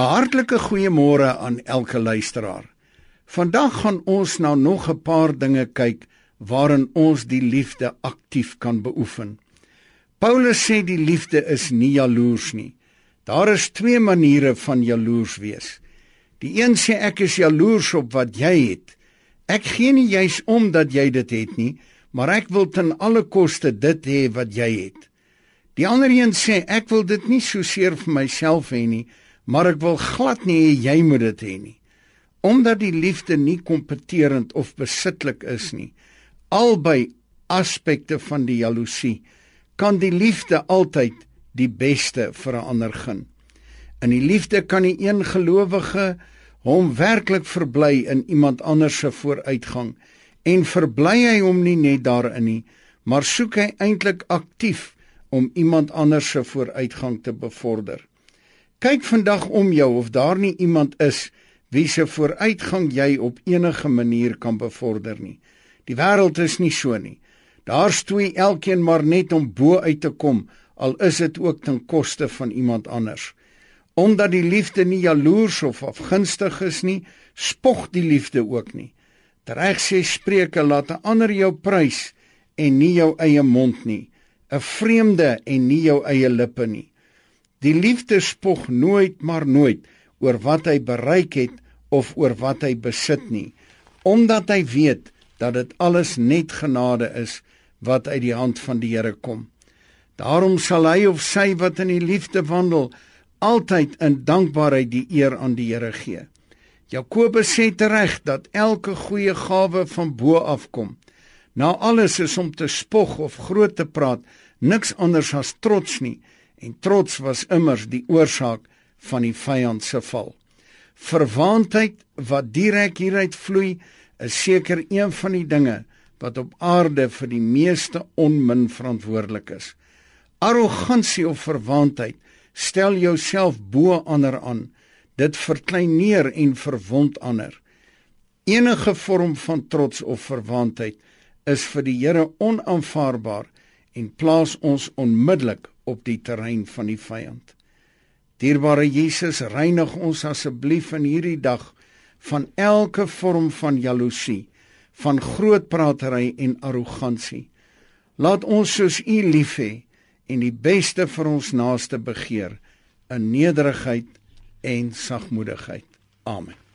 'n Hartlike goeiemôre aan elke luisteraar. Vandag gaan ons nou nog 'n paar dinge kyk waarin ons die liefde aktief kan beoefen. Paulus sê die liefde is nie jaloers nie. Daar is twee maniere van jaloers wees. Die een sê ek is jaloers op wat jy het. Ek gee nie juis om dat jy dit het nie, maar ek wil ten alle koste dit hê wat jy het. Die ander een sê ek wil dit nie so seer vir myself hê nie, maar ek wil glad nie hê jy moet dit hê nie. Omdat die liefde nie kompeterend of besitlik is nie, albei aspekte van die jaloesie, kan die liefde altyd die beste vir 'n ander gun. In die liefde kan die een gelowige hom werklik verbly in iemand anders se vooruitgang en verbly hy hom nie net daarin nie, maar soek hy eintlik aktief om iemand anders se vooruitgang te bevorder. Kyk vandag om jou of daar nie iemand is wie se vooruitgang jy op enige manier kan bevorder nie. Die wêreld is nie so nie. Daar stoei elkeen maar net om bo uit te kom, al is dit ook ten koste van iemand anders. Omdat die liefde nie jaloers of afgunstig is nie, spog die liefde ook nie. Reg sê Spreuke laat 'n ander jou prys en nie jou eie mond nie, 'n vreemde en nie jou eie lippe nie. Die liefde spog nooit maar nooit oor wat hy bereik het of oor wat hy besit nie, omdat hy weet dat dit alles net genade is wat uit die hand van die Here kom. Daarom sal hy of sy wat in die liefde wandel altyd in dankbaarheid die eer aan die Here gee. Jakobus sê tereg dat elke goeie gawe van bo af kom. Na alles is om te spog of groot te praat niks anders as trots nie en trots was immers die oorsaak van die vyand se val. Verwaandheid wat direk hieruit vloei, is seker een van die dinge wat op aarde vir die meeste onmin verantwoordelik is. Arrogansie of verwaandheid stel jouself bo ander aan. Dit verklein neer en verwond ander. Enige vorm van trots of verwaandheid is vir die Here onaanvaarbaar en plaas ons onmiddellik op die terrein van die vyand. Dierbare Jesus, reinig ons asseblief in hierdie dag van elke vorm van jaloesie, van grootpratery en arrogansie. Laat ons soos U lief hê en die beste vir ons naaste begeer in nederigheid en sagmoedigheid. Amen.